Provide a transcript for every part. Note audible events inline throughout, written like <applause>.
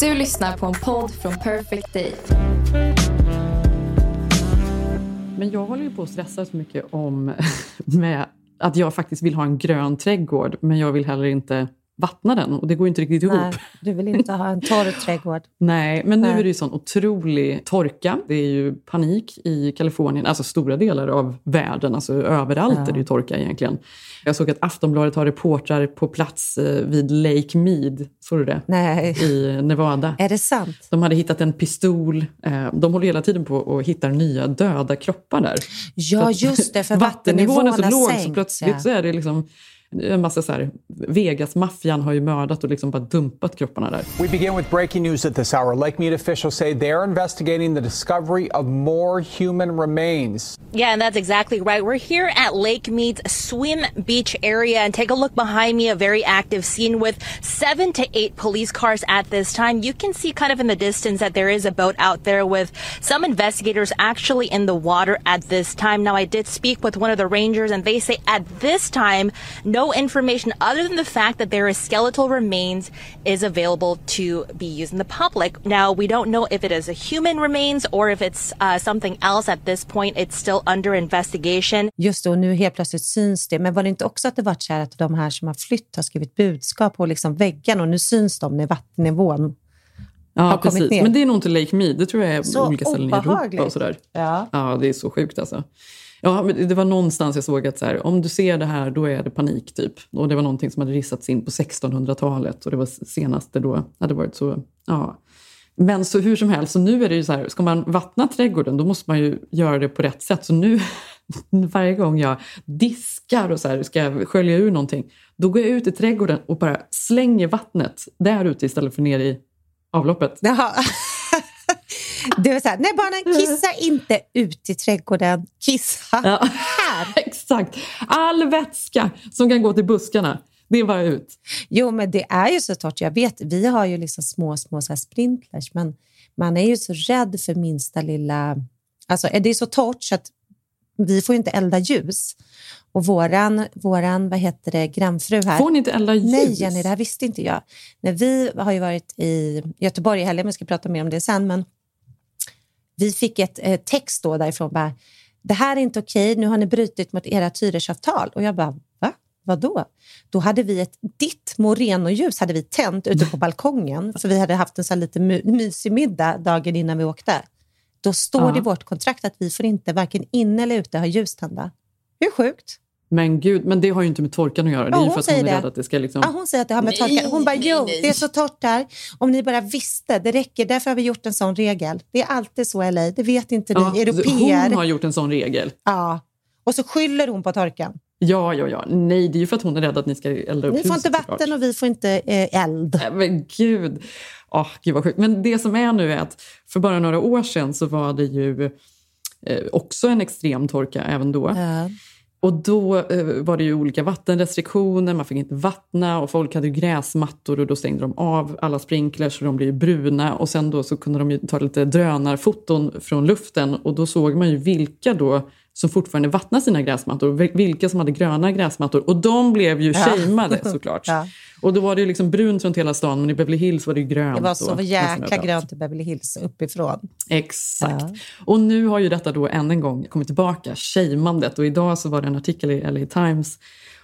Du lyssnar på en podd från Perfect Day. Men jag håller ju på att stressa så mycket om <laughs> med att jag faktiskt vill ha en grön trädgård, men jag vill heller inte vattna den och det går inte riktigt ihop. Nej, du vill inte ha en torr <laughs> trädgård. Nej, men nu Nej. är det ju sån otrolig torka. Det är ju panik i Kalifornien, alltså stora delar av världen, alltså överallt Ja. är det ju torka egentligen. Jag såg att Aftonbladet har reportrar på plats eh, vid Lake Mead, såg du det? Nej, I Nevada. är det sant? De hade hittat en pistol. Eh, De håller hela tiden på och hittar nya döda kroppar där. Ja, just det, för <laughs> Vattennivån är så låg så plötsligt ja. så är det liksom en massa så här, Vegas-maffian har ju mördat och liksom bara dumpat kropparna där. We begin with breaking news at this hour. Lake Mead officials say they are investigating the discovery of more human remains. Yeah, and that's exactly right. We're here at Lake Mead's Swim Beach area and take a look behind me, a very active scene with seven to eight police cars at this time. You can see kind of in the distance that there is a boat out there with some investigators actually in the water at this time. Now, I did speak with one of the rangers and they say at this time, no information other than the fact that there is skeletal remains is available to be used in the public. Now, we don't know if it is a human remains or if it's uh, something else at this point. It's still under investigation. Just och nu helt plötsligt syns det. Men var det inte också att det varit så här att de här som har flytt har skrivit budskap på liksom väggarna och nu syns de när vattennivån Ja, precis. ner. Men det är nog inte Lake Mead. Det tror jag är Så olika ställen i Europa och sådär. Ja. Ja, det är så sjukt alltså. Ja, men det var någonstans jag såg att så här, om du ser det här, då är det panik typ. Och det var någonting som hade rissats in på 1600-talet och det var senaste då hade varit så, ja. Men så hur som helst, så nu är det ju så här, ska man vattna trädgården då måste man ju göra det på rätt sätt. Så nu, <laughs> varje gång jag diskar och så här, ska jag skölja ur någonting, då går jag ut i trädgården och bara slänger vattnet där ute istället för ner i avloppet. Jaha. Du är så här, nej barnen, kissa inte ut i trädgården, kissa Ja. här. <laughs> Exakt. All vätska som kan gå till buskarna, det är bara ut. Jo, men det är ju så torrt. Jag vet, vi har ju liksom små, små så här sprinklers, men man är ju så rädd för minsta lilla... Alltså, det är så torrt så att vi får inte elda ljus. Och våran, våran vad heter det, grannfru här... Får ni inte elda ljus? Nej, Jenny, det här visste inte jag. När vi har ju varit i Göteborg i helgen, men jag ska prata mer om det sen, men vi fick ett eh, text då därifrån bara, det här är inte okej, nu har ni brutit mot era hyresavtal. Och jag bara, va? Vadå? Då hade vi ett, ditt morenoljus hade vi tänt ute på balkongen, för vi hade haft en så lite my, mysig middag dagen innan vi åkte. Då står Ja. det i vårt kontrakt att vi får inte varken inne eller ute ha ljus tända. Hur sjukt? Men gud, men det har ju inte med torkan att göra. Det är Ja, ju hon för att hon är säger det. rädd att det ska liksom... Ja, hon säger att det har med torka. Hon bara, jo, det är så torrt där. Om ni bara visste, det räcker. Därför har vi gjort en sån regel. Det är alltid så, LA. Det vet inte Ja, ni, europeer. hon har gjort en sån regel. Ja. Och så skyller hon på torkan. Ja, ja, ja. Nej, det är ju för att hon är rädd att ni ska elda upp Ni får inte såklart. vatten och vi får inte eh, eld. Nej, Men gud. Åh, gud vad sjukt. Men det som är nu är att för bara några år sedan så var det ju eh, också en extrem torka även då. Ja. Och då eh, var det ju olika vattenrestriktioner, man fick inte vattna och folk hade ju gräsmattor och då stängde de av alla sprinklers och de blev ju bruna. Och sen då så kunde de ju ta lite drönarfoton från luften och då såg man ju vilka då som fortfarande vattnade sina gräsmattor vilka som hade gröna gräsmattor och de blev ju Ja. shameade <laughs> såklart. Ja. Och då var det ju liksom brunt runt hela stan men i Beverly Hills var det ju grönt. Det var så nästan jäkla grönt i Beverly Hills uppifrån. Exakt. Och nu har ju detta då än en gång kommit tillbaka, shamandet. Och idag så var det en artikel i LA Times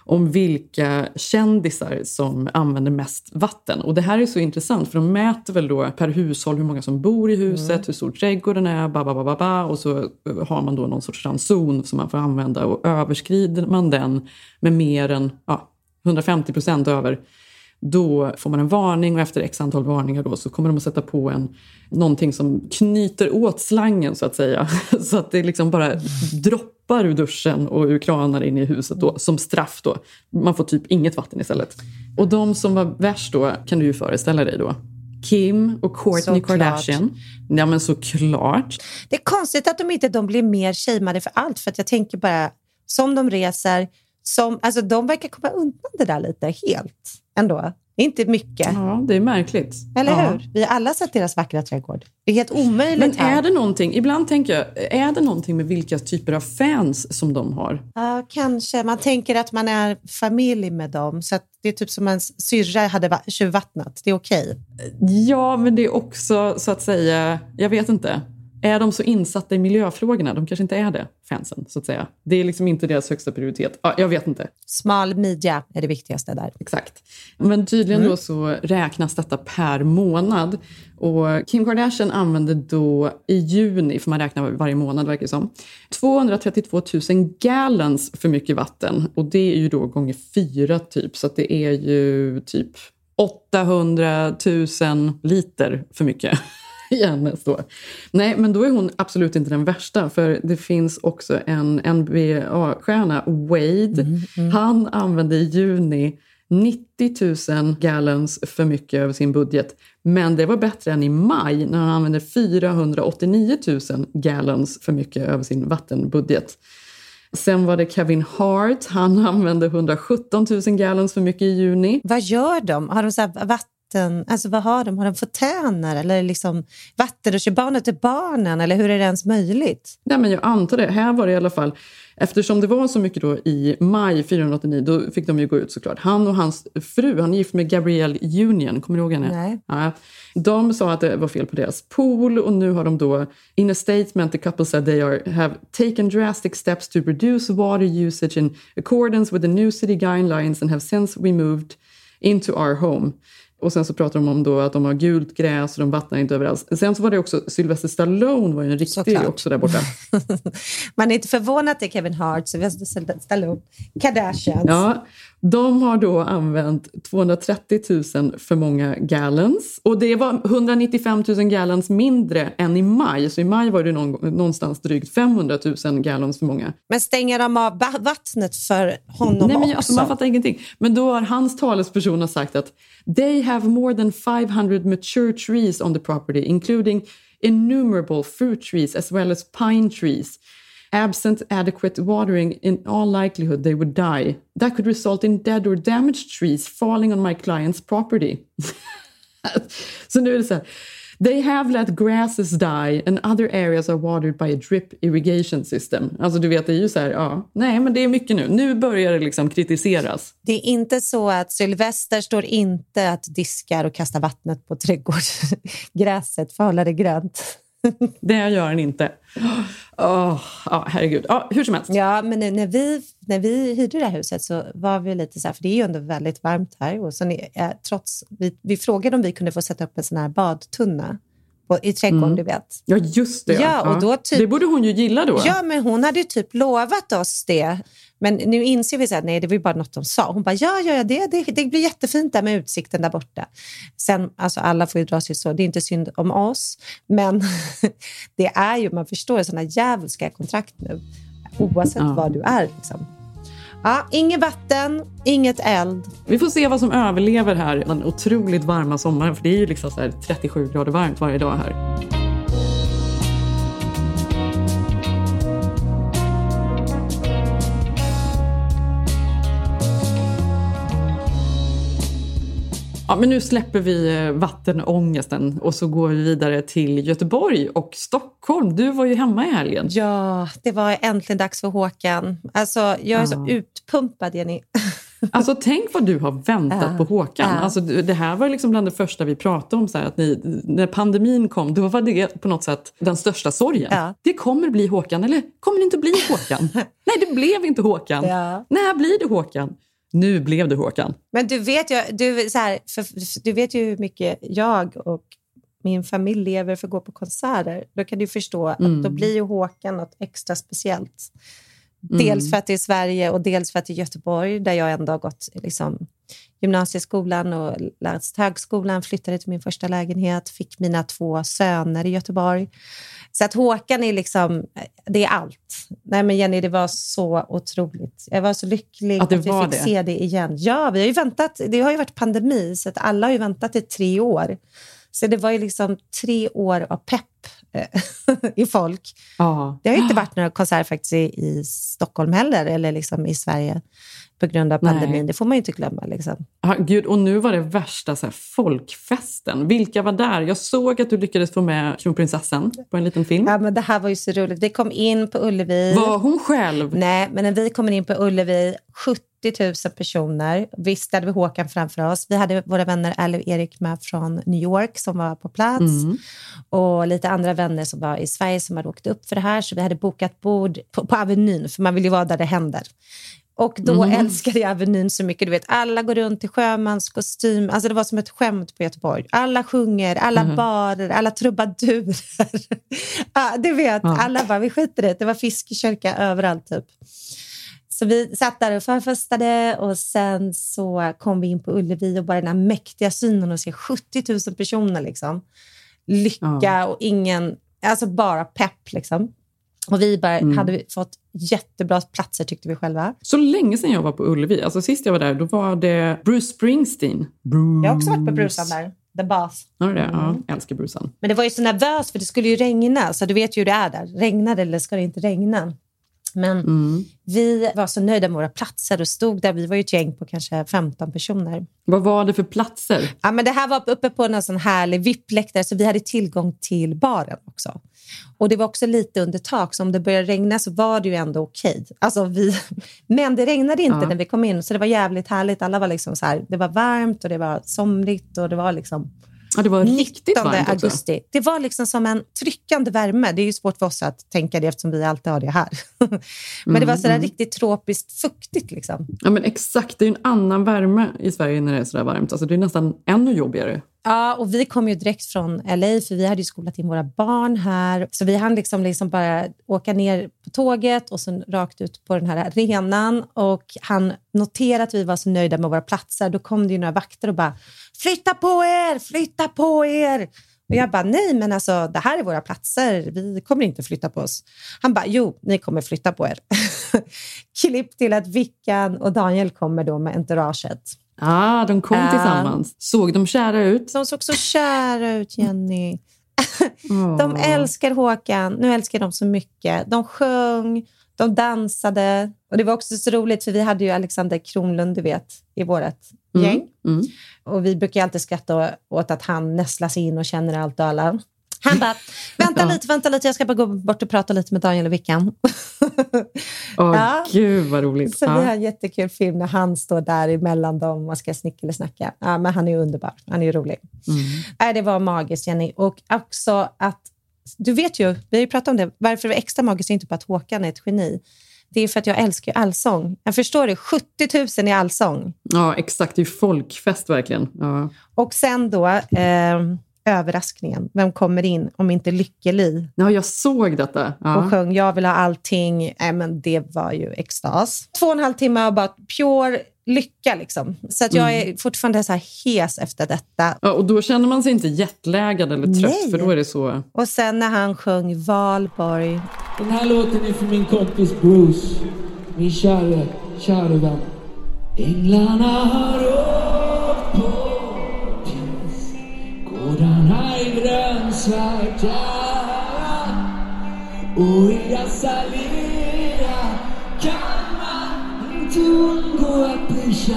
om vilka kändisar som använder mest vatten. Och det här är så intressant för de mäter väl då per hushåll hur många som bor i huset, hur stor trädgården är, ba, ba, ba, ba, och så har man då någon sorts ranson som man får använda och överskrider man den med mer än ja, 150 procent över då får man en varning och efter x antal varningar då så kommer de att sätta på en, någonting som knyter åt slangen så att säga. <laughs> Så att det liksom bara droppar ur duschen och ur kranar in i huset då, som straff. då. Man får typ inget vatten istället. Och de som var värst då kan du ju föreställa dig då. Kim och Kourtney. Kardashian. Ja men såklart. Det är konstigt att de inte de blir mer shameade för allt. För att jag tänker bara, som de reser, som, alltså de verkar komma undan det där lite helt ändå. Inte mycket. Ja, det är märkligt. Eller ja. hur? Vi har alla sett deras vackra trädgård. Det är helt omöjligt Men här. är det någonting, ibland tänker jag, är det någonting med vilka typer av fans som de har? Ja, kanske. Man tänker att man är familj med dem. Så det är typ som ens syrra hade va- tjuvvattnat. Det är okej. Ja, men det är också så att säga, jag vet inte. Är de så insatta i miljöfrågorna? De kanske inte är det, fansen, så att säga. Det är liksom inte deras högsta prioritet. Ja, jag vet inte. Smal midja är det viktigaste där. Exakt. Men tydligen Mm. då så räknas detta per månad. Och Kim Kardashian använde då i juni, för man räknar varje månad verkar det som, 232 000 gallons för mycket vatten. Och det är ju då gånger fyra typ, så att det är ju typ 800 000 liter för mycket. <laughs> i hennes då. Nej, men då är hon absolut inte den värsta. För det finns också en NBA-stjärna, Wade. Han använde i juni 90 000 gallons för mycket över sin budget. Men det var bättre än i maj när han använde 489 000 gallons för mycket över sin vattenbudget. Sen var det Kevin Hart. Han använde 117 000 gallons för mycket i juni. Vad gör de? Har de så här vatten, alltså vad har de? Har de fontäner eller liksom vattenrutschbanor till barnen? Eller hur är det ens möjligt? Nej, men jag antar det. Här var det i alla fall, eftersom det var så mycket då i maj 489, då fick de ju gå ut såklart. Han och hans fru, han är gift med Gabrielle Union, kommer du ihåg henne? Nej. Ja, de sa att det var fel på deras pool och nu har de då, in a statement the couple said they are, have taken drastic steps to reduce water usage in accordance with the new city guidelines and have since we moved into our home. Och sen så pratar de om då att de har gult gräs och de vattnar inte överallt. Sen så var det också Sylvester Stallone var ju en riktig Såklart. också där borta. <laughs> Man är inte förvånad att det är Kevin Hart, Sylvester Stallone, Kardashians. Ja, de har då använt 230 000 för många gallons. Och det var 195 000 gallons mindre än i maj. Så i maj var det någon, någonstans drygt 500 000 gallons för många. Men stänger de av vattnet för honom Nej, men också? alltså, man fattar ingenting. Men då har hans talesperson har sagt att they have more than 500 mature trees on the property including innumerable fruit trees as well as pine trees. Absent adequate watering, in all likelihood they would die. That could result in dead or damaged trees falling on my client's property. <laughs> så nu är det så här. They have let grasses die and other areas are watered by a drip irrigation system. Alltså du vet, det är ju så här, ja, nej men det är mycket nu. Nu börjar det liksom kritiseras. Det är inte så att Sylvester står inte att diskar och kastar vattnet på trädgårdsgräset för att hålla det grönt. <laughs> Det gör han inte. Åh, ja, herregud. Ja, hur som helst. Ja, men när vi, när vi hyrde det här huset så var vi lite så här, för det är ju ändå väldigt varmt här. Och så ni, eh, trots, vi, vi frågade om vi kunde få sätta upp en sån här badtunna på, i trädgården, Mm. du vet. Ja, just det. Ja, och då typ- Det borde hon ju gilla då. Ja, men hon hade ju typ lovat oss det. Men nu inser vi att nej, det var ju bara något de sa. Hon bara, ja, ja, ja det, det, det blir jättefint där med utsikten där borta. Sen, alltså alla får ju dra sig så, det är inte synd om oss. Men <laughs> det är ju, man förstår, sådana djävulska kontrakt nu. Oavsett Ja. vad du är. Liksom. Ja, inget vatten, inget eld. Vi får se vad som överlever här den otroligt varma sommaren. För det är ju liksom så här 37 grader varmt varje dag här. Ja, men nu släpper vi eh, vattenångesten och så går vi vidare till Göteborg och Stockholm. Du var ju hemma i helgen. Ja, det var äntligen dags för Håkan. Alltså, jag är så Ja. utpumpad, Jenny. <laughs> Alltså tänk vad du har väntat Ja, på Håkan. ja. Alltså, det här var liksom bland det första vi pratade om. Så här, att ni, när pandemin kom, då var det på något sätt den största sorgen. Ja. Det kommer bli Håkan, eller kommer det inte bli Håkan? <laughs> Nej, det blev inte Håkan. När blir det Håkan? Nu blev det Håkan. Men du vet, ju, du, så här, för, du vet ju hur mycket jag och min familj lever för att gå på konserter. Då kan du förstå att Mm. då blir ju Håkan något extra speciellt. Dels för att det är Sverige och dels för att det är Göteborg där jag ändå har gått liksom, gymnasieskolan och läst högskolan, flyttade till min första lägenhet, fick mina två söner i Göteborg. Så att Håkan är liksom, det är allt. Nej men Jenny, det var så otroligt. Jag var så lycklig Att att vi fick det. se det igen. Ja, vi har ju väntat, det har ju varit pandemi så att alla har ju väntat i tre år Så det var ju liksom tre år av pepp <laughs> i folk. Ja. Det har inte varit några konserter faktiskt i, i Stockholm heller, eller liksom i Sverige på grund av pandemin. Nej. Det får man ju inte glömma. Liksom. Ja, Gud, och nu var det värsta så här, folkfesten. Vilka var där? Jag såg att du lyckades få med kronprinsessan på en liten film. Ja, men det här var ju så roligt. Vi kom in på Ullevi. Var hon själv? Nej, men när vi kommer in på Ullevi, 70 000 personer. Visst hade vi Håkan framför oss. Vi hade våra vänner Elle och Erik med från New York som var på plats. Mm. Och lite andra vänner som var i Sverige som hade åkt upp för det här. Så vi hade bokat bord på, på Avenyn, för man vill ju vara där det händer. Och då Mm. älskade jag Avenyn så mycket. Du vet, alla går runt i sjömanskostym. Alltså det var som ett skämt på Göteborg. Alla sjunger, alla Mhm. barer, alla trubadurer. <laughs> ja, du vet, Ja. alla bara, vi skiter i det. Det var fiskekörka överallt typ. Så vi satt där och förfestade och sen så kom vi in på Ullevi och bara den här mäktiga synen och se 70 000 personer liksom. Lycka Ja. och ingen, alltså bara pepp liksom. Och vi bara Mm. hade fått jättebra platser tyckte vi själva. Så länge sedan jag var på Ullevi. Alltså sist jag var där, då var det Bruce Springsteen. Bruce. Jag har också varit på brusan där, The Bath. Du det? Mm. Ja, jag älskar brusan. Men det var ju så nervöst för det skulle ju regna, så du vet ju hur det är där. Regnar det eller ska det inte regna? Men Mm. vi var så nöjda med våra platser och stod där. Vi var ju ett gäng på kanske 15 personer. Vad var det för platser? Ja, men det här var uppe på en sån härlig VIP-läktare så vi hade tillgång till baren också. Och det var också lite under tak, så om det började regna så var det ju ändå okej. Alltså vi... <laughs> Men det regnade inte Ja. när vi kom in, så det var jävligt härligt. Alla var liksom så här, det var varmt och det var somrigt och det var liksom Ja, det var riktigt 19 varmt också. augusti. Det var liksom som en tryckande värme. Det är ju svårt för oss att tänka det eftersom vi alltid har det här. <laughs> Men det var sådär mm. riktigt tropiskt fuktigt. Liksom. Ja, men exakt. Det är ju en annan värme i Sverige när det är sådär varmt. Alltså, det är nästan ännu jobbigare. Ja, och vi kom ju direkt från LA för vi hade ju skolat in våra barn här. Så vi hann liksom, liksom bara åka ner på tåget och sen rakt ut på den här arenan. Och han noterade att vi var så nöjda med våra platser. Då kom det ju några vakter och bara “flytta på er, flytta på er”. Och jag bara “nej, men alltså det här är våra platser. Vi kommer inte flytta på oss”. Han bara “jo, ni kommer flytta på er”. <laughs> Klipp till att Vickan och Daniel kommer då med entouraget. Ah, de kom Ja. tillsammans. Såg de kära ut? De såg så kära ut, Jenny. <laughs> Åh. De älskar Håkan. Nu älskar de så mycket. De sjöng, de dansade. Och Det var också så roligt, för vi hade ju Alexander Kronlund, du vet, i vårt Mm, gäng. mm. Och Vi brukar alltid skratta åt att han nästlar sig in och känner allt och alla. Han bara, <laughs> vänta Ja. lite, vänta lite, jag ska bara gå bort och prata lite med Daniel och Vickan. Åh, <laughs> Ja. gud vad roligt. Så vi har Ja. en jättekul film när han står där emellan dem och ska snicka eller snacka. Ja, men han är underbar, han är ju rolig. Mm. Nej, det var magiskt, Jenny. Och också att, du vet ju, vi har ju pratat om det, varför det var extra magiskt är inte bara att Håkan är ett geni. Det är för att jag älskar allsång. Jag förstår det, 70 000 i allsång. ja, exakt. Det är folkfest verkligen. Ja. Och sen då, eh, överraskningen. Vem kommer in om inte Lykke-Li ja, jag såg detta. och Ja. sjöng Jag vill ha allting. Nej, men det var ju extas. Två och en halv timme av bara pure lycka. Liksom. Så att jag är fortfarande så här hes efter detta. Ja, och då känner man sig inte jetlaggad eller trött, Nej. för då är det så... Och sen när han sjöng Valborg. Den här låten är för min kompis Bruce. Min käre, käre vän. Änglarna har grönsvarta. Och i dessa lera kan man inte undgå att bli kär.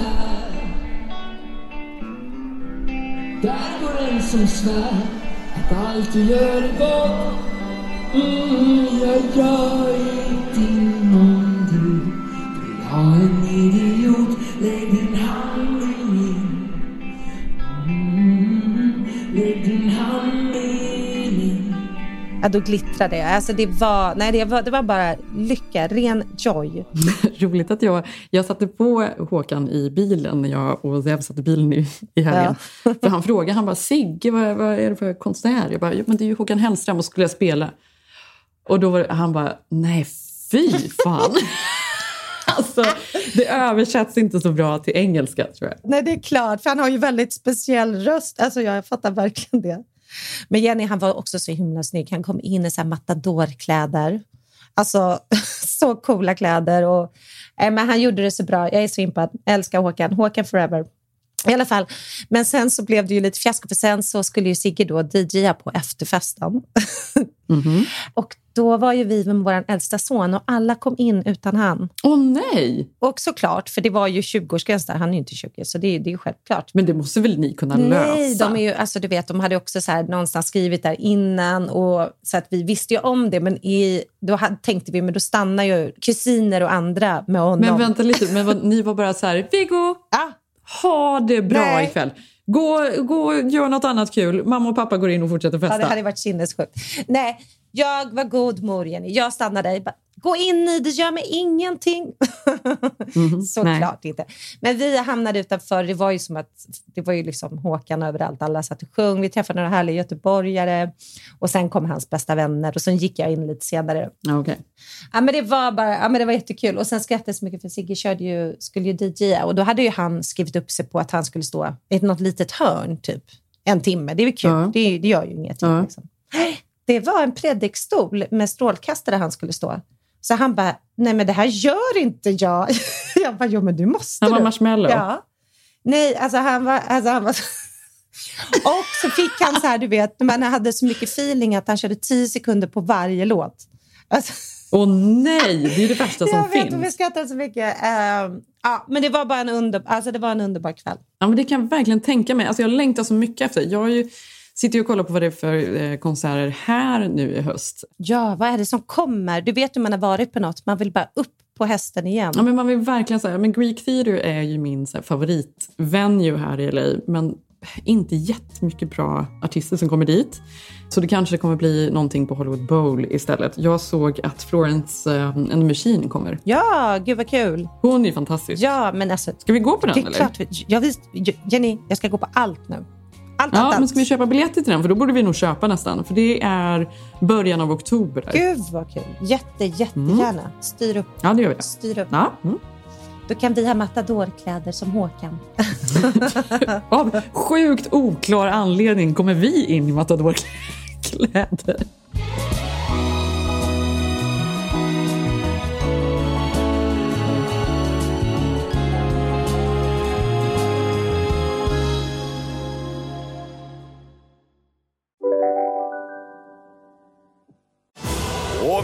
Där går en som svär att alltid gör det gott Mm, jag gör ingenting du vill ha en idiot Ja, då glittrade jag. Alltså det, var, nej, det, var, det var bara lycka, ren joy. <laughs> Roligt att jag, jag satte på Håkan i bilen när jag och Zev satt i bilen i, i helgen. <laughs> För han frågade, han bara Sigge, vad, vad är det för konstnär? Jag bara, "Jo, men det är ju Håkan Hellström och skulle jag spela. Och då var han bara, nej fy fan. <laughs> alltså, det översätts inte så bra till engelska tror jag. Nej, det är klart, för han har ju väldigt speciell röst. Alltså jag fattar verkligen det. Men Jenny han var också så himla snygg. Han kom in i så här matadorkläder. Alltså <laughs> så coola kläder. Och, eh, men han gjorde det så bra. Jag är så impad. Jag älskar Håkan. Håkan forever. I alla fall. Men sen så blev det ju lite fiasko för sen så skulle ju Sigge då DJa på efterfesten. Mhm. <laughs> och då var ju vi med vår äldsta son och alla kom in utan han. Åh nej! Och såklart, för det var ju 20-årsgräns där, han är ju inte 20, så det, är- det är ju självklart. Men det måste väl ni kunna Nej, lösa? de, är ju, alltså, du vet, de hade också så här, någonstans skrivit där innan. Och, så att vi visste ju om det, men i, då hade, tänkte vi men då stannar ju kusiner och andra med honom. Men vänta lite, men vad, ni var bara så här, Viggo, Ja. ha det bra Nej. ikväll. Gå, gå gör något annat kul. Mamma och pappa går in och fortsätter festa. Ja, det hade varit sinnessjukt. Nej, jag var god mor, Jenny. Jag stannade. Bara, Gå in i det, gör mig ingenting. <laughs> Mhm, Såklart inte. Men vi hamnade utanför. Det var ju som att det var ju liksom Håkan överallt. Alla satt och sjöng. Vi träffade några härliga göteborgare. Och sen kom hans bästa vänner. Och sen gick jag in lite senare. Okej. Ja, men det var bara, ja, men det var jättekul. Och sen skrattade jag så mycket för Sigge körde ju, skulle ju DJa. Och då hade ju han skrivit upp sig på att han skulle stå i något litet hörn, typ. En timme. Det är väl kul. Ja. Det, det gör ju ingenting. Ja. Liksom. Det var en predikstol med strålkastare han skulle stå. Så han bara, nej men det här gör inte jag. <laughs> Jag bara, jo men du måste Han var du. marshmallow. Ja. Nej, alltså han var... Alltså han var <laughs> och så fick han så här, du vet, man hade så mycket feeling att han körde tio sekunder på varje låt. Alltså, Åh nej, det är det värsta som jag vet, och vi finns. skrattade så mycket. Ehm, ja, men det var bara en, under, alltså det var en underbar kväll. Ja, men det kan jag verkligen tänka mig. Alltså, jag längtar så mycket efter. Jag har ju, sitter ju och kollar på vad det är för eh, konserter här nu i höst. Ja, vad är det som kommer? Du vet hur man har varit på något, man vill bara upp på hästen igen. Ja, men man vill verkligen säga, men Greek Theatre är ju min så här, favoritvenue här i LA. Men inte jättemycket bra artister som kommer dit. Så det kanske kommer bli någonting på Hollywood Bowl istället. Jag såg att Florence uh, and Machine kommer. Ja, gud vad kul. Hon är fantastisk. Ja, men alltså, Ska vi gå på den det är eller? klart. Jag Jenny, jag ska gå på allt nu. Allt, allt, Ja, allt. men ska vi köpa biljetter till den? För då borde vi nog köpa nästan. För det är början av oktober. Gud vad kul. Jätte, jättegärna. Styr upp. Ja, det gör vi. Styr upp. Ja. Mm. Då kan vi ha matadorkläder som Håkan. <laughs> Av sjukt oklar anledning kommer vi in i matadorkläder.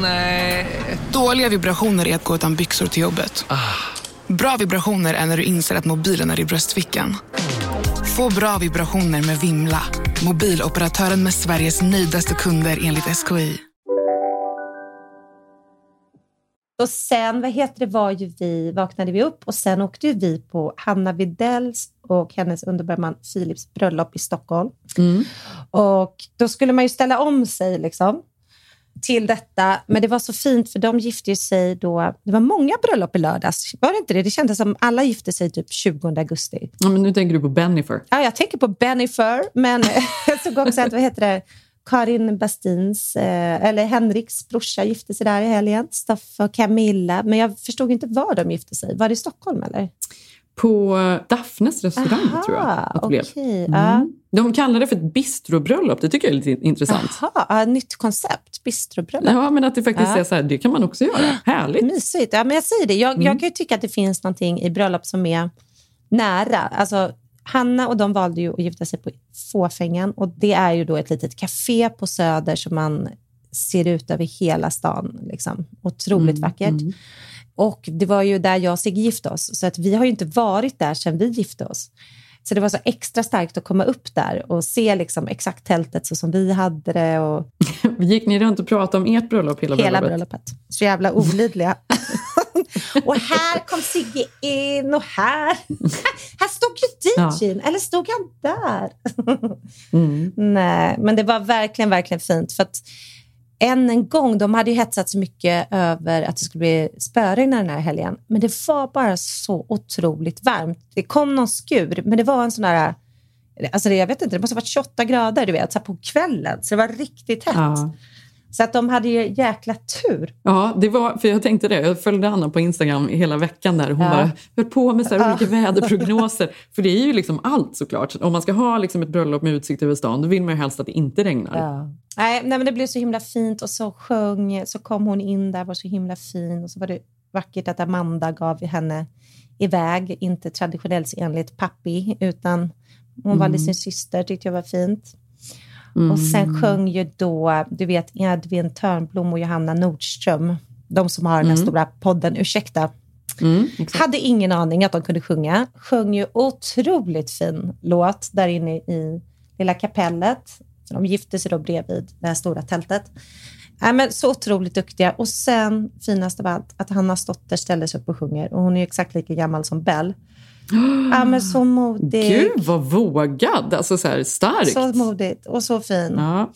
Nej. Dåliga vibrationer är att gå utan byxor till jobbet. Bra vibrationer är när du inser att mobilen är i bröstfickan. Få bra vibrationer med Vimla. Mobiloperatören med Sveriges nöjdaste kunder enligt SKI. Och sen, vad heter det, var ju vi, vaknade vi upp och sen åkte ju vi på Hanna Widells och hennes underbara man Philips bröllop i Stockholm. Och då skulle man ju ställa om sig liksom till detta. Men det var så fint för de gifte sig då. Det var många bröllop i lördags. Var det inte det? Det kändes som alla gifte sig typ 20 augusti. Ja, men nu tänker du på Bennifer. Ja, jag tänker på Bennifer, men <laughs> jag såg också att, vad heter det, Karin Bastins, eh, eller Henriks brorsa gifte sig där i helgen. Stoffe och Camilla. Men jag förstod inte var de gifte sig. Var det i Stockholm eller? På Daphnes restaurang Aha, tror jag att det blev. okej, Mm. De kallar det för ett bistrobröllop. Det tycker jag är lite intressant. Jaha, ja, nytt koncept. Bistrobröllop. Ja, men att det faktiskt Ja. är så här, det kan man också göra. Härligt. Mysigt. Ja, men jag säger det. Jag, Mm. jag kan ju tycka att det finns någonting i bröllop som är nära. Alltså, Hanna och de valde ju att gifta sig på Fåfängan och det är ju då ett litet café på Söder som man ser ut över hela stan. Liksom. Otroligt Mm, vackert. mm. Och det var ju där jag och Sigge gifte oss, så att vi har ju inte varit där sedan vi gifte oss. Så det var så extra starkt att komma upp där och se liksom exakt tältet så som vi hade det. Och <laughs> Gick ni runt och pratade om ert bröllop hela, Hela bröllopet? bröllopet. Så jävla olidliga. <laughs> och här kom Sigge in och här, <laughs> här stod ju DJn. Eller stod han där? Mm. Nej, men det var verkligen, verkligen fint. För att än en gång, de hade ju hetsat så mycket över att det skulle bli spöregn den här helgen, men det var bara så otroligt varmt. Det kom någon skur, men det var en sån där, alltså det, jag vet inte, det måste ha varit 28 grader du vet, så här på kvällen, så det var riktigt hett. Ja. Så att de hade ju jäkla tur. Ja, det var, för jag tänkte det. Jag följde Anna på Instagram hela veckan där. Hon Ja. bara höll på med så här Ja. olika väderprognoser. <laughs> För det är ju liksom allt såklart. Om man ska ha liksom ett bröllop med utsikt över stan, då vill man ju helst att det inte regnar. Ja. Nej, nej, men det blev så himla fint och så sjöng, så kom hon in där, var så himla fin och så var det vackert att Amanda gav henne iväg, inte traditionellt enligt pappi, utan hon valde Mm. sin syster, tyckte jag var fint. Mm. Och sen sjöng ju då, du vet, Edvin Törnblom och Johanna Nordström, de som har den här Mm. stora podden Ursäkta, Mm, hade ingen aning att de kunde sjunga. Sjöng ju otroligt fin låt där inne i lilla kapellet. De gifte sig då bredvid det här stora tältet. Ja, men så otroligt duktiga. Och sen, finast av allt, att Hannas dotter ställer sig upp och sjunger. Och hon är ju exakt lika gammal som Bell. <gasps> Ja, men så modig. Gud vad vågad! Alltså så här, starkt. Så modigt och så fin. Ja.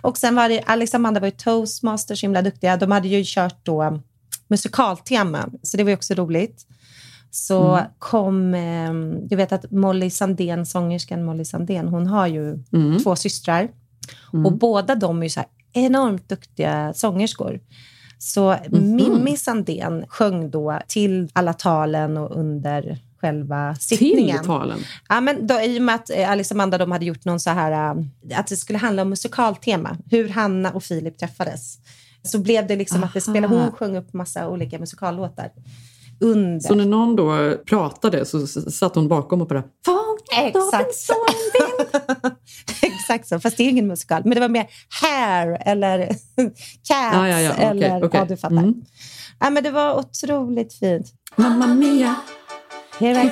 Och sen var det, Alex Amanda var ju toastmasters, så himla duktiga. De hade ju kört då musikaltema, så det var ju också roligt. Så Mm. kom, eh, du vet att Molly Sandén, sångerskan Molly Sandén, hon har ju Mm. två systrar. Mm. Och båda de är ju så här enormt duktiga sångerskor. Så Mhm. Mimmi Sandén sjöng då till alla talen och under själva sittningen. Till talen? Ja, men då, I och med att eh, Alex och Amanda de hade gjort någon så här, eh, att det skulle handla om musikaltema, hur Hanna och Filip träffades. Så blev det liksom att det spelade, Aha. hon sjöng upp massa olika musikallåtar. Under. Så när någon då pratade så satt hon bakom och bara Exakt så. <laughs> Exakt så, fast det är ingen musikal. Men det var mer Hair eller <laughs> Cats Ja, ja, ja, okej, eller okej. ja, du fattar. Mm. Ja, men det var otroligt fint. Mamma Mia. Here I.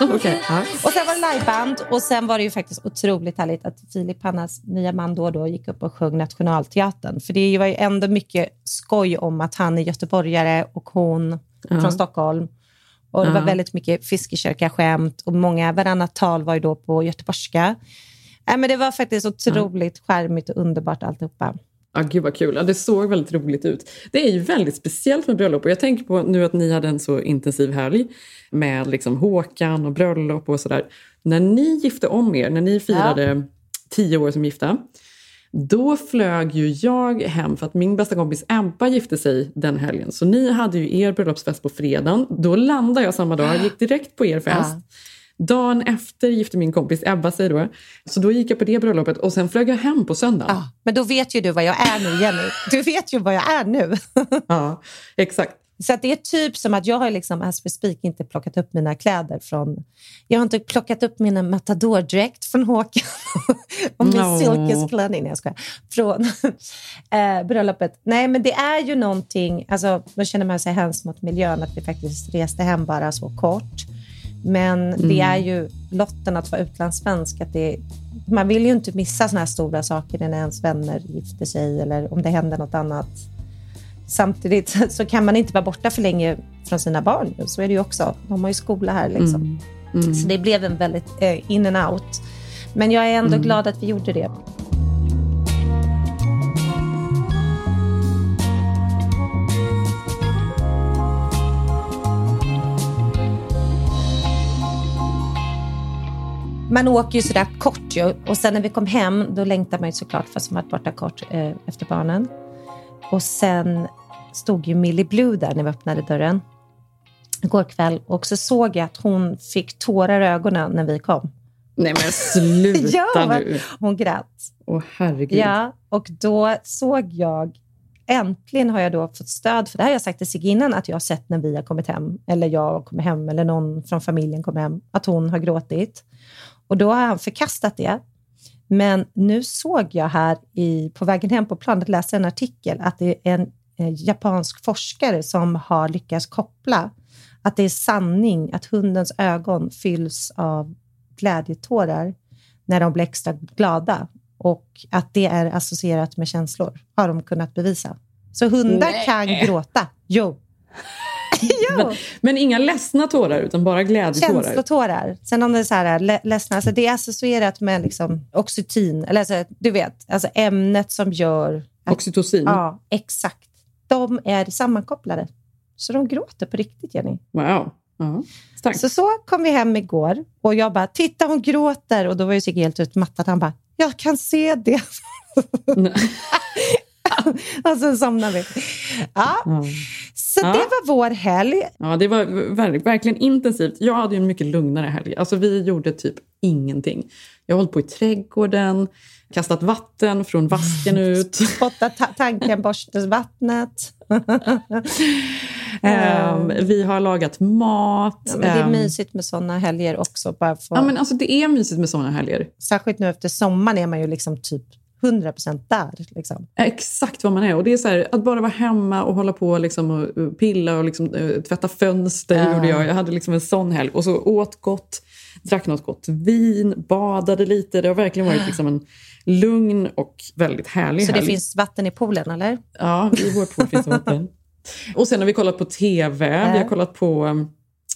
Okej, ja. Och sen var det liveband och sen var det ju faktiskt otroligt härligt att Filip, Hannas nya man då, och då gick upp och sjöng Nationalteatern. För det var ju ändå mycket skoj om att han är göteborgare och hon Ja. från Stockholm. Och det var Ja. väldigt mycket fiskekörka-skämt och många, varannat tal var ju då på göteborgska. Nej, men det var faktiskt otroligt charmigt och underbart alltihopa. Ja, gud vad kul. Ja, det såg väldigt roligt ut. Det är ju väldigt speciellt med bröllop och jag tänker på nu att ni hade en så intensiv helg med liksom Håkan och bröllop och sådär. När ni gifte om er, när ni firade tio år som gifta, då flög ju jag hem för att min bästa kompis Ebba gifte sig den helgen. Så ni hade ju er bröllopsfest på fredagen. Då landade jag samma dag, gick direkt på er fest. Ja. Dagen efter gifte min kompis Ebba sig då. Så då gick jag på det bröllopet och sen flög jag hem på söndagen. Ja, men då vet ju du vad jag är nu, Jenny. Du vet ju vad jag är nu. <laughs> Ja, exakt. Så det är typ som att jag har liksom, as we speak, inte plockat upp mina kläder från... Jag har inte plockat upp mina Matador-dräkt från Håkan <laughs> och min Nå. silkesklänning. Nej, jag skojar. Från <laughs> eh, bröllopet. Nej, men det är ju någonting... Alltså, då känner man sig hemskt mot miljön, att vi faktiskt reste hem bara så kort. Men det Mm. är ju lotten att vara utlandssvensk. Att det, man vill ju inte missa såna här stora saker när ens vänner gifter sig eller om det händer något annat. Samtidigt <laughs> så kan man inte vara borta för länge från sina barn. Så är det ju också. De har ju skola här. Liksom. Mm. Mm. Så det blev en väldigt eh, in and out. Men jag är ändå Mm. glad att vi gjorde det. Man åker ju sådär kort ju. Och sen när vi kom hem, då längtar man ju såklart fast man varit borta kort eh, efter barnen. Och sen stod ju Millie Blue där när vi öppnade dörren igår kväll och så såg jag att hon fick tårar i ögonen när vi kom. Nej men sluta <laughs> ja, nu. hon grät. Åh herregud. Ja, och då såg jag Äntligen har jag då fått stöd, för det här har jag sagt till Sigge innan, att jag har sett när vi har kommit hem, eller jag kommer hem, eller någon från familjen kommer hem, att hon har gråtit. Och då har han förkastat det. Men nu såg jag här i, på vägen hem på planet, läste en artikel, att det är en eh, japansk forskare som har lyckats koppla att det är sanning att hundens ögon fylls av glädjetårar när de blir extra glada och att det är associerat med känslor, har de kunnat bevisa. Så hundar Nej. kan gråta. Jo. <laughs> jo. Men inga ledsna tårar, utan bara glädjetårar. Känslotårar. Sen om det är så här, ledsna, alltså det är associerat med liksom oxytin, eller alltså, du vet, alltså ämnet som gör... Att, Oxytocin? Ja, exakt. De är sammankopplade. Så de gråter på riktigt, Jenny. Wow. Ja, starkt. Så så kom vi hem igår och jag bara, titta hon gråter. Och då var ju Sigge helt utmattad. Han bara, jag kan se det. <laughs> <laughs> och sen somnade vi. Ja. Ja. Så Ja. det var vår helg. Ja, det var ver- verkligen intensivt. Jag hade ju en mycket lugnare helg. Alltså, vi gjorde typ ingenting. Jag har hållit på i trädgården, kastat vatten från vasken <laughs> ut. Spottat ta- tandkrämborstesvattnet. <laughs> Ehm, vi har lagat mat. Ja, det är Ehm, mysigt med såna helger också. Bara för... Ja, men alltså, det är mysigt med såna helger. Särskilt nu efter sommaren är man ju liksom typ 100% där. Liksom. Exakt vad man är. Och det är så här, att bara vara hemma och hålla på liksom, och och pilla och liksom, eh, tvätta fönster Ja. gjorde jag. Jag hade liksom en sån helg. Och så åt gott, drack något gott vin, badade lite. Det har verkligen varit liksom en lugn och väldigt härlig Så det helg. finns vatten i poolen, eller? Ja, i vår pool finns det vatten. <laughs> Och sen har vi kollat på TV. Vi har kollat på...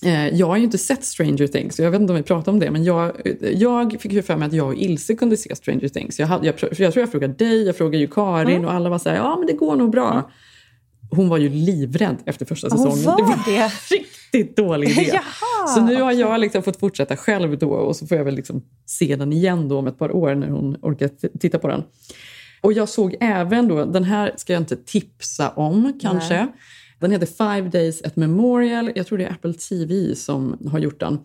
Eh, jag har ju inte sett Stranger Things, jag vet inte om vi pratar om det. Men jag, jag fick ju för mig att jag och Ilse kunde se Stranger Things. Jag, hade, jag, jag tror jag frågade dig, jag frågade ju Karin Mm. och alla var så här, ja men det går nog bra. Hon var ju livrädd efter första Hon säsongen. var det var det? en <laughs> riktigt dålig idé. Jaha, så nu har jag liksom fått fortsätta själv då och så får jag väl liksom se den igen då om ett par år när hon orkar titta på den. Och jag såg även då, den här ska jag inte tipsa om kanske. Nej. Den heter Five Days at Memorial. Jag tror det är Apple TV som har gjort den.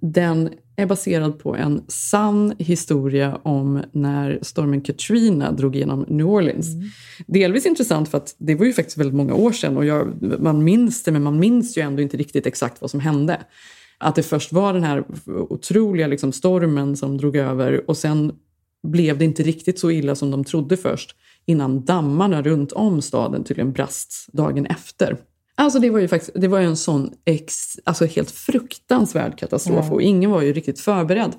Den är baserad på en sann historia om när stormen Katrina drog igenom New Orleans. Delvis intressant för att det var ju faktiskt väldigt många år sedan och jag, man minns det men man minns ju ändå inte riktigt exakt vad som hände. Att det först var den här otroliga liksom, stormen som drog över och sen blev det inte riktigt så illa som de trodde först innan dammarna runt om staden tydligen brast dagen efter. Alltså det var ju faktiskt, det var en sån ex, alltså helt fruktansvärd katastrof Mm. och ingen var ju riktigt förberedd.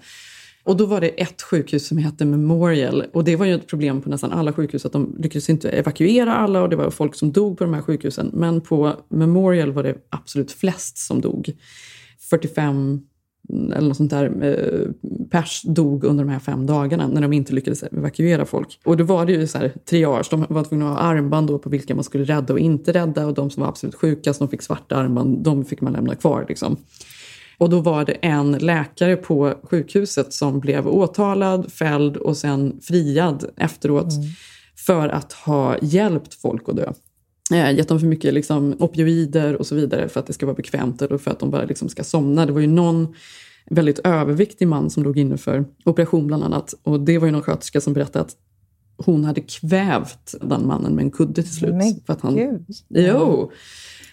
Och då var det ett sjukhus som hette Memorial och det var ju ett problem på nästan alla sjukhus att de lyckades inte evakuera alla och det var folk som dog på de här sjukhusen. Men på Memorial var det absolut flest som dog. 45 eller något sånt där, eh, pers dog under de här fem dagarna när de inte lyckades evakuera folk. Och då var det ju så här triage, de var tvungna att ha armband då på vilka man skulle rädda och inte rädda och de som var absolut sjukast, de fick svarta armband, de fick man lämna kvar. Liksom. Och då var det en läkare på sjukhuset som blev åtalad, fälld och sen friad efteråt för att ha hjälpt folk att dö. Eh, gett dem för mycket liksom, opioider och så vidare för att det ska vara bekvämt eller för att de bara liksom, ska somna. Det var ju någon väldigt överviktig man som låg inne för operation bland annat. Och det var ju någon sköterska som berättade att hon hade kvävt den mannen med en kudde till slut. Men för att han, gud. Jo!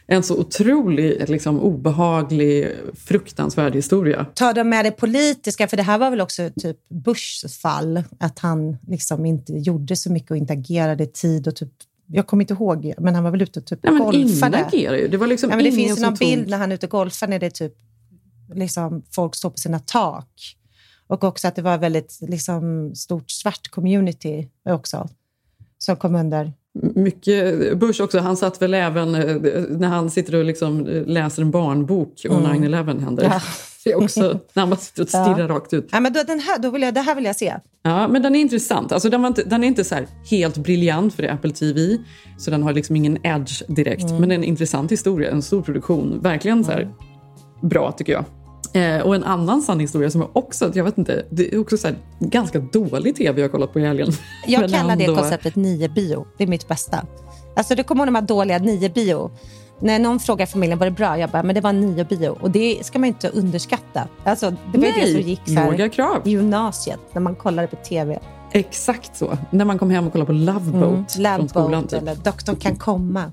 En så otrolig, liksom, obehaglig, fruktansvärd historia. Tar de med det politiska? För det här var väl också typ Bushs fall, att han liksom inte gjorde så mycket och inte agerade i tid. Och typ, jag kommer inte ihåg, men han var väl ute och typ Nej, men golfade. ingen agerar ju. Det var liksom ja, men det finns någon tog- bild när han är ute och golfar när det är typ liksom, folk står på sina tak. Och också att det var väldigt liksom, stort svart community också som kom under. Mycket Bush också, han satt väl även eh, när han sitter och liksom eh, läser en barnbok och Mm. 9-11 händer. Ja. <laughs> Det är också <laughs> när bara sitter och stirrar Ja. rakt ut. Ja, men då, den här, då vill jag, det här vill jag se. Ja, men den är intressant. Alltså, den, inte, den är inte så helt briljant för det är Apple TV, så den har liksom ingen edge direkt. Mm. Men det är en intressant historia, en stor produktion. Verkligen så här bra tycker jag. Eh, och en annan sann historia som jag också, jag vet inte, det är också så här, ganska dålig tv jag har kollat på i helgen. <laughs> Jag kallar det konceptet nio bio. Det är mitt bästa. Alltså, det kommer ihåg de här dåliga nio bio. När någon frågar familjen var det bra, jag bara, men det var nio bio. Och det ska man inte underskatta. Alltså, det var ju det Nej, som gick så här, krav. i gymnasiet, när man kollade på tv. Exakt så. När man kom hem och kollade på Love Boat Mm, från Love skolan. Boat Typ. eller Doktorn kan komma.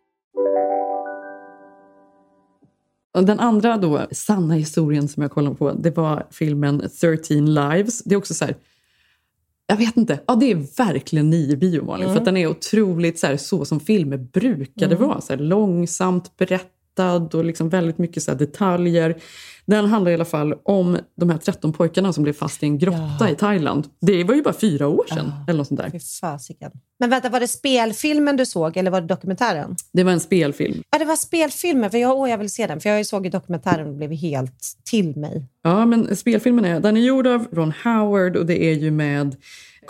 Och den andra då, sanna historien som jag kollade på, det var filmen 13 Lives. Det är också så här, jag vet inte, ja det är verkligen nio bio Malin, Mm. för att den är otroligt så, här, så som filmer brukade Mm. vara. Så här, långsamt berättad och liksom väldigt mycket så detaljer. Den handlar i alla fall om de här 13 pojkarna som blev fast i en grotta i Thailand. Det var ju bara fyra år sedan. Eller något sånt där. Fasiken. Men vänta, var det spelfilmen du såg eller var det dokumentären? Det var en spelfilm. Ja, det var spelfilmen. För jag, åh, jag vill se den. För jag såg ju dokumentären och blev helt till mig. Ja, men spelfilmen är, den är gjord av Ron Howard och det är ju med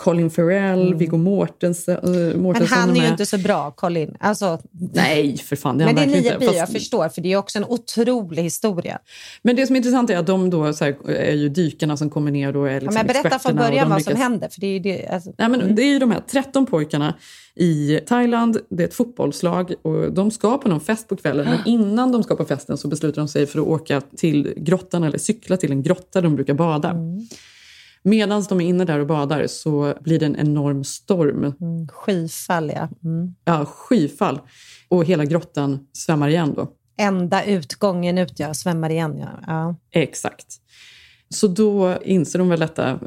Colin Farrell, Viggo Mortensen. Men Mortensen han är ju inte så bra, Colin. Alltså, Nej, för fan. Det är men det är nio bio, jag förstår. För det är också en otrolig historia. Men det som är intressant är att de då så här, är ju dykarna som kommer ner och är Ja, liksom men berätta från början vad som lyckas- händer. För det är ju det, alltså, Nej, men Det är ju de här 13 pojkarna i Thailand. Det är ett fotbollslag och de ska på någon fest på kvällen. Men <gasps> innan de ska på festen så beslutar de sig för att åka till grottan eller cykla till en grotta där de brukar bada. Medan de är inne där och badar så blir det en enorm storm. mm, skyfall, ja. Mm. Ja, skyfall. Och hela grottan svämmar igen då. Enda utgången ut, ja. Svämmar igen, ja. ja. Exakt. Så då inser de väl detta eh,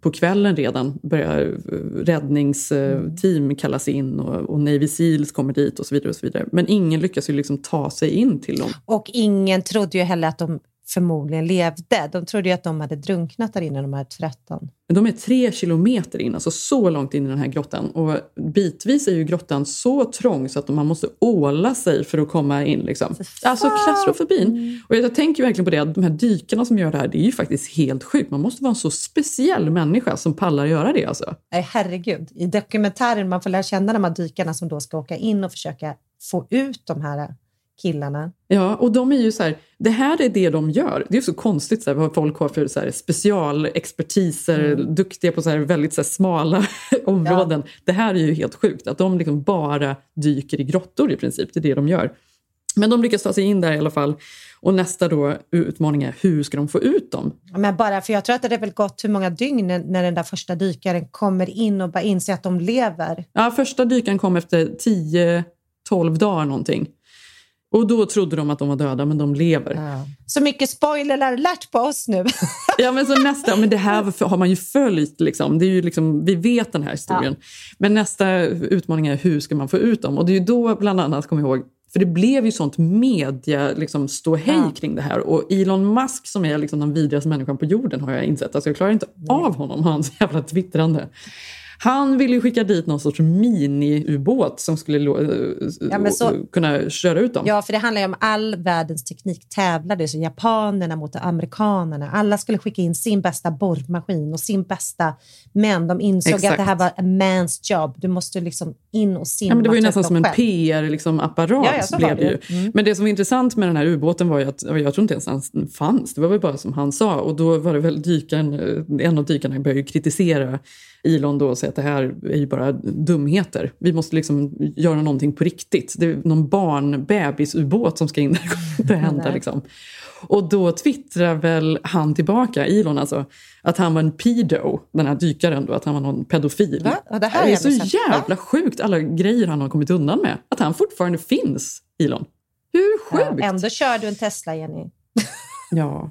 på kvällen redan. Börjar eh, räddningsteam kallas in och, och Navy Seals kommer dit och så vidare. och så vidare. Men ingen lyckas ju liksom ta sig in till dem. Och ingen trodde ju heller att de förmodligen levde. De trodde ju att de hade drunknat där inne, de här 13. Men de är tre kilometer in, alltså så långt in i den här grottan. Och bitvis är ju grottan så trång så att man måste åla sig för att komma in. Liksom. Alltså klaustrofobin. Och jag tänker verkligen på det, att de här dykarna som gör det här, det är ju faktiskt helt sjukt. Man måste vara en så speciell människa som pallar göra det. Alltså. Nej, herregud. I dokumentären man får lära känna de här dykarna som då ska åka in och försöka få ut de här killarna. Ja, och de är ju så här, det här är det de gör. Det är så konstigt så här, vad folk har för så här, specialexpertiser, duktiga på så här, väldigt så här, smala <laughs> områden. Det här är ju helt sjukt, att de liksom bara dyker i grottor i princip, det är det de gör. Men de lyckas ta sig in där i alla fall. Och nästa då utmaning är, hur ska de få ut dem? Ja, Men bara, för jag tror att det har väl gått hur många dygn när, när den där första dykaren kommer in och bara inser att de lever. Ja, första dykaren kom efter 10-12 dagar någonting. Och då trodde de att de var döda, men de lever. Så mycket spoiler alert på oss nu. Ja, men så nästa, men det här har man ju följt. Liksom. Det är ju liksom, vi vet den här historien. Men nästa utmaning är hur ska man få ut dem? Och det är då bland annat, kom jag ihåg, för det blev ju sånt media liksom, ståhej Ja. kring det här. Och Elon Musk som är liksom den vidrigaste människan på jorden har jag insett. Alltså, jag klarar inte av honom, hans jävla twittrande. Han ville ju skicka dit någon sorts mini-ubåt som skulle lo- Ja, så- kunna köra ut dem. Ja, för det handlar ju om all världens teknik tävlade. Så japanerna mot amerikanerna. Alla skulle skicka in sin bästa borrmaskin och sin bästa... Men de insåg Exakt. att det här var a man's job. Du måste liksom in och simma. Ja, men det var ju och nästan som en. PR-apparat. Liksom, Ja, ja, blev det ju. Mm. Men det som var intressant med den här ubåten var ju att, jag tror inte ens den fanns, det var väl bara som han sa. Och då var det väl dykaren, eh, en av dykarna började kritisera Elon då och säga att det här är ju bara dumheter. Vi måste liksom göra någonting på riktigt. Det är någon barnbebisubåt som ska in där. <laughs> Det inte hända liksom. Och då twittrar väl han tillbaka, Elon alltså, att han var en pedo, den här dykaren då, att han var någon pedofil. Ja, det här är så jävla sjukt, alla grejer han har kommit undan med. Att han fortfarande finns, Elon. Hur sjukt? Ja, ändå kör du en Tesla, Jenny. Ja.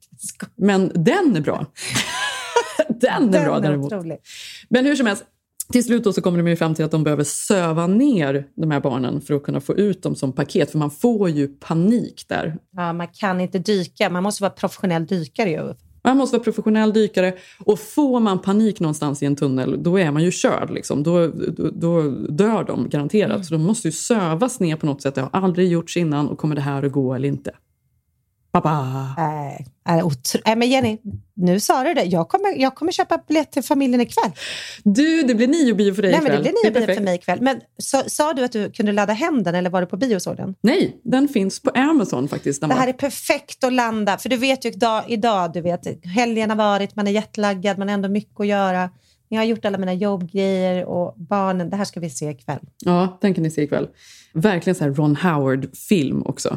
<laughs> Men den är bra. Den är bra däremot. otrolig. Men hur som helst, till slut då så kommer de ju fram till att de behöver söva ner de här barnen för att kunna få ut dem som paket. För man får ju panik där. Ja, man kan inte dyka. Man måste vara professionell dykare ju. Man måste vara professionell dykare och får man panik någonstans i en tunnel då är man ju körd. Liksom. Då, då, då dör de garanterat. Mm. Så de måste ju sövas ner på något sätt. Det har aldrig gjorts innan och kommer det här att gå eller inte? Baba. Nej, äh, otro- äh, men Jenny, nu sa du det. Jag kommer, jag kommer köpa biljett till familjen ikväll. Du, det blir niobio för dig Nej, men det ikväll. blir nio biljett för mig ikväll. Men sa, sa du att du kunde ladda hem den eller var du på bio och såg den? Nej, den finns på Amazon faktiskt. Det här är perfekt att landa, för du vet ju idag, idag du vet, helgen har varit, man är jetlaggad, man har ändå mycket att göra. Jag har gjort alla mina jobbgrejer och barnen, det här ska vi se ikväll. Ja, den kan ni se ikväll. Verkligen så här Ron Howard-film också.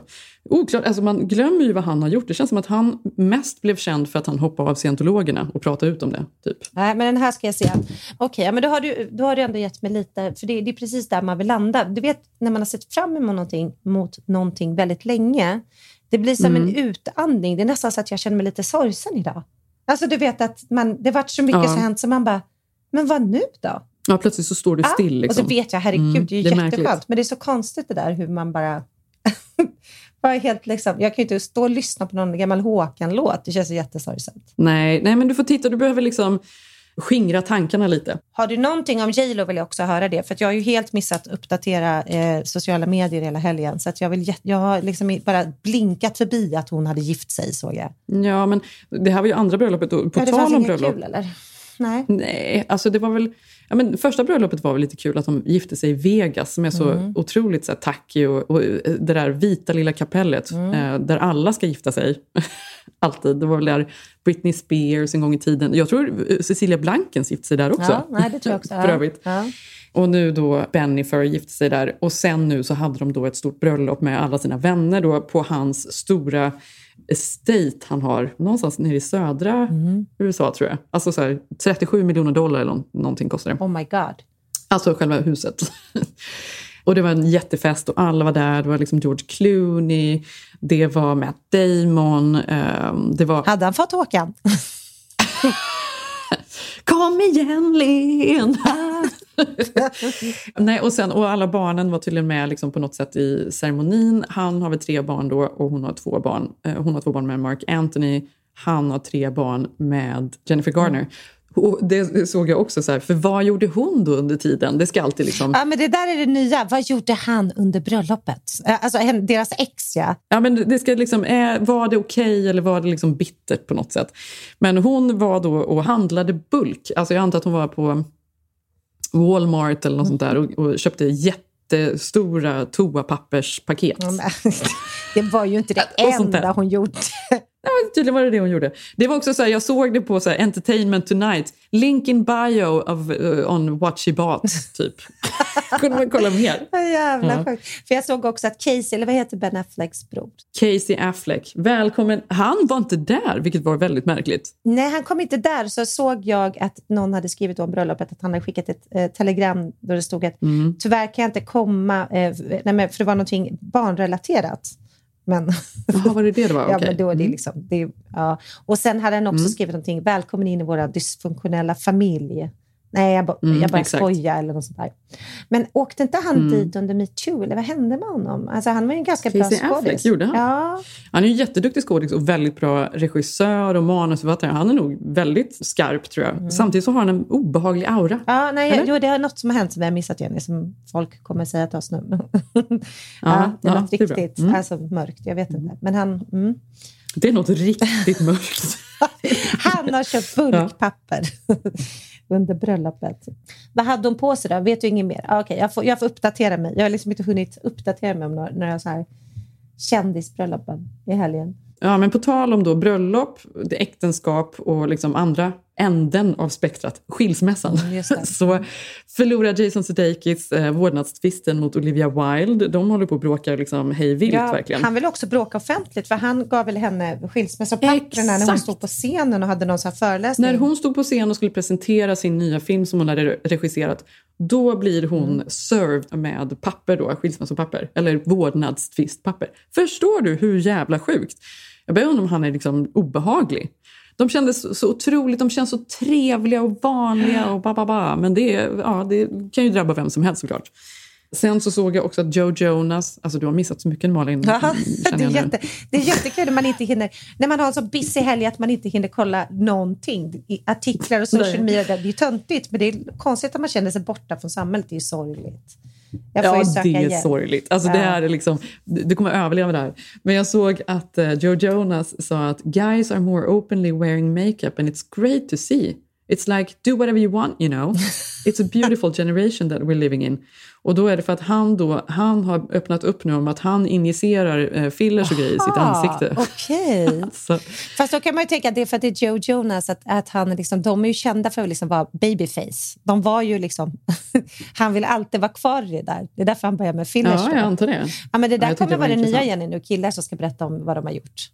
Oklart, alltså man glömmer ju vad han har gjort. Det känns som att han mest blev känd för att han hoppade av scientologerna och pratade ut om det. Typ. Nej, men den här ska jag se. Okej, ja, men då har, du, då har du ändå gett mig lite, för det, det är precis där man vill landa. Du vet, när man har sett fram emot någonting, mot någonting väldigt länge, det blir som Mm. en utandning. Det är nästan så att jag känner mig lite sorgsen idag. Alltså du vet att man, det varit så mycket Ja. som hänt så man bara, men vad nu då? Ja, plötsligt så står du Ja, still. Liksom. Och så vet jag, herregud, Mm, det är ju jätteskönt. märkligt. Men det är så konstigt det där hur man bara... <laughs> bara helt liksom, jag kan ju inte stå och lyssna på någon gammal Håkan-låt. Det känns jättesorgset. Nej, nej, men du får titta. Du behöver liksom skingra tankarna lite. Har du någonting om J.Lo vill jag också höra det. För jag har ju helt missat att uppdatera eh, sociala medier hela helgen. Så att jag, vill, jag har liksom bara blinkat förbi att hon hade gift sig såg jag. Ja, men det här var ju andra bröllopet. På Ja, det tal om bröllop. kul eller? Nej. Nej, alltså det var väl... Ja, men första bröllopet var väl lite kul att de gifte sig i Vegas som är så Mm. otroligt så här, tacky och, och eh, det där vita lilla kapellet Mm. eh, där alla ska gifta sig. <laughs> Alltid. Det var väl där Britney Spears en gång i tiden. Jag tror eh, Cecilia Blankens gifte sig där också. Ja, nej, det tror jag också. <laughs> För övrigt. Ja. Och nu då Bennifer gifte sig där. Och sen nu så hade de då ett stort bröllop med alla sina vänner då på hans stora estate han har någonstans nere i södra Mm. USA tror jag. Alltså så här, 37 miljoner dollar eller nå- någonting kostar det. Oh my god. Alltså själva huset. <laughs> och det var en jättefest och alla var där. Det var liksom George Clooney, det var Matt Damon, ehm, det var... Hade han fått Håkan? <laughs> Kom igen Lena! <laughs> <laughs> Nej, och, sen, och alla barnen var tydligen med liksom på något sätt i ceremonin. Han har väl tre barn då och hon har två barn. Eh, Hon har två barn med Mark Anthony. Han har tre barn med Jennifer Garner. Och det såg jag också, så här, för vad gjorde hon då under tiden? Det ska alltid liksom... Ja, men det där är det nya. Vad gjorde han under bröllopet? Eh, Alltså deras ex, ja. Ja, men det ska liksom, är, var det okej eller var det liksom bittert på något sätt? Men hon var då och handlade bulk. Alltså jag antar att hon var på Walmart eller något sånt där och, och köpte jättestora toapapperspaket. Ja, <laughs> Det var ju inte det enda hon gjorde. Ja, men tydligen var det det hon gjorde. Det var också så här, jag såg det på så här, Entertainment Tonight. Link in bio of, uh, on what she bought, <laughs> typ. Kunde man kolla mer. <laughs> Jävla Ja. sjukt. För jag såg också att Casey, eller vad heter Ben Afflecks bror? Casey Affleck, välkommen. Han var inte där, vilket var väldigt märkligt. Nej, han kom inte där. Så såg jag att någon hade skrivit om bröllopet att han hade skickat ett eh, telegram där det stod att Mm. tyvärr kan jag inte komma, eh, nej, men för det var någonting barnrelaterat. Men, Jaha, var det det det var? <laughs> ja, Okej. men då är det Mm. liksom, det, ja. Och sen hade han också Mm. skrivit någonting, välkommen in i våra dysfunktionella familj. Nej, jag, Mm, jag bara skojar eller något sånt där. Men åkte inte han Mm. dit under metoo, eller vad hände med honom? Alltså, han var ju en ganska bra Casey skådis. Affleck, gjorde han? Ja, Han är en jätteduktig skådis och väldigt bra regissör och manusförfattare. Han är nog väldigt skarp tror jag. Samtidigt så har han en obehaglig aura. Ja, nej, Eller? jo, det är något som har hänt som har missat Jenny, som folk kommer säga till oss nu. <laughs> ja, Ja, det är ja, något det är bra. riktigt Mm. alltså, mörkt, jag vet inte. Men han, mm. Det är något riktigt mörkt. <laughs> han har köpt bulkpapper <laughs> under bröllopet. Vad hade hon på sig då? Vet du inget mer? Ah, Okej, jag, får, jag får uppdatera mig. Jag har liksom inte hunnit uppdatera mig om några, några så här kändisbröllopen i helgen. Ja, men på tal om då bröllop, äktenskap och liksom andra änden av spektrat, skilsmässan, Mm, <laughs> så förlorar Jason Sudeikis eh, vårdnadstvisten mot Olivia Wilde. De håller på att bråka liksom hej vilt verkligen. han vill också bråka offentligt för han gav väl henne skilsmässopapperna när hon stod på scenen och hade någon så här föreläsning. När hon stod på scen och skulle presentera sin nya film som hon hade regisserat, då blir hon Mm. served med papper då, skilsmässopapper, eller vårdnadstvistpapper. Förstår du hur jävla sjukt? Jag börjar undra om han är liksom obehaglig. De kändes så, otroligt, de känns så trevliga och vanliga och ba, ba, ba. Men det, ja, det kan ju drabba vem som helst såklart. Sen så såg jag också att Joe Jonas, alltså du har missat så mycket Malin. Känner det, är jätte, det är jättekul när man inte hinner, när man har en så busy helg att man inte hinner kolla någonting. I artiklar och social media, det är ju töntigt, men det är konstigt att man känner sig borta från samhället. Det är ju sorgligt. Jag får Ja, ju söka det är hjälp. sorgligt. Alltså, det Ja. här är liksom, du kommer överleva det här. Men jag såg att eh, Joe Jonas sa att guys are more openly wearing makeup and it's great to see. It's like do whatever you want, you know. <laughs> It's a beautiful generation that we're living in. Och då är det för att han, då, han har öppnat upp nu om att han injicerar eh, fillers och grejer i sitt ansikte. Okej. <laughs> Så, Fast då kan man ju tänka att det är för att det är Joe Jonas, att, att han liksom, de är ju kända för att liksom vara babyface. De var ju liksom, <laughs> han vill alltid vara kvar i det där. Det är därför han börjar med fillers. ja, jag antar det. Ja, men det där Ja, kommer det var vara det nya. Jenny nu, killar som ska berätta om vad de har gjort.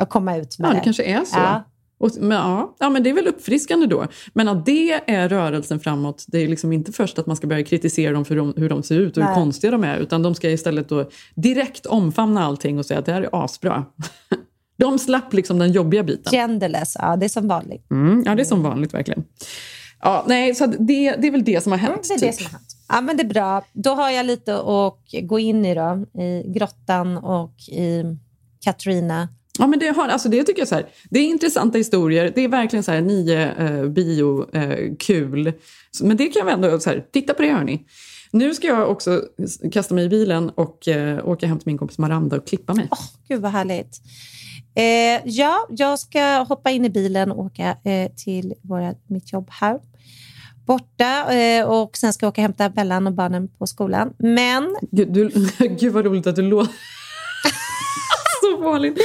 Och komma ut med Ja, det. det kanske är så. Ja. Och, men, ja, ja, men det är väl uppfriskande då. Men att det är rörelsen framåt, det är liksom inte först att man ska börja kritisera dem för de, hur de ser ut och hur Nej. konstiga de är, utan de ska istället då direkt omfamna allting och säga att det här är asbra. <laughs> De slapp liksom den jobbiga biten. Genderless, ja det är som vanligt. Mm, ja, det är som vanligt verkligen. Ja, nej, så det, det är väl det som har hänt. Det är det typ. som har hänt. Ja, men det är bra. Då har jag lite att gå in i då, i grottan och i Katrina. Ja, men det, har, alltså det tycker jag så här, det är intressanta historier. Det är verkligen så här nio eh, bio, eh, men det kan jag ändå så här, titta på det hörni. Nu ska jag också kasta mig i bilen och eh, åka hem till min kompis Maranda och klippa mig. Gud vad härligt. Eh, ja, jag ska hoppa in i bilen och åka eh, till våra, mitt jobb här borta eh, och sen ska jag åka och hämta Bellan och barnen på skolan. Men Gud, du, <laughs> gud vad roligt att du låter... så vanligt.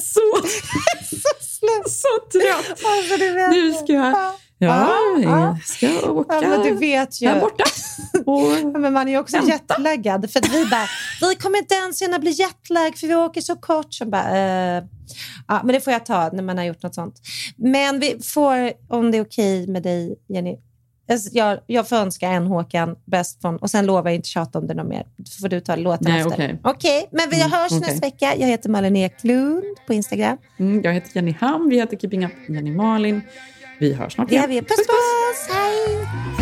Så, så trött. Alltså. Nu ska jag... Ja, jag ska åka Ja, men du vet ju. där borta. <laughs> Ja, men man är ju också jetlaggad. För vi bara, vi kommer inte ens hinna bli jetlag för vi åker så kort. Så bara, eh, ja, men det får jag ta när man har gjort något sånt. Men vi får, om det är okej med dig Jenny, alltså, jag, jag får önska en Håkan bäst från, och sen lovar jag inte tjata om det något mer. Då får du ta låten Nej, efter. okej. Okej, men vi Mm, hörs okej. nästa vecka. Jag heter Malin Eklund på Instagram. Mm, jag heter Jenny Ham, vi heter Keeping Up Jenny Malin. Vi hörs snart Det igen. är vi. Puss puss! Hej!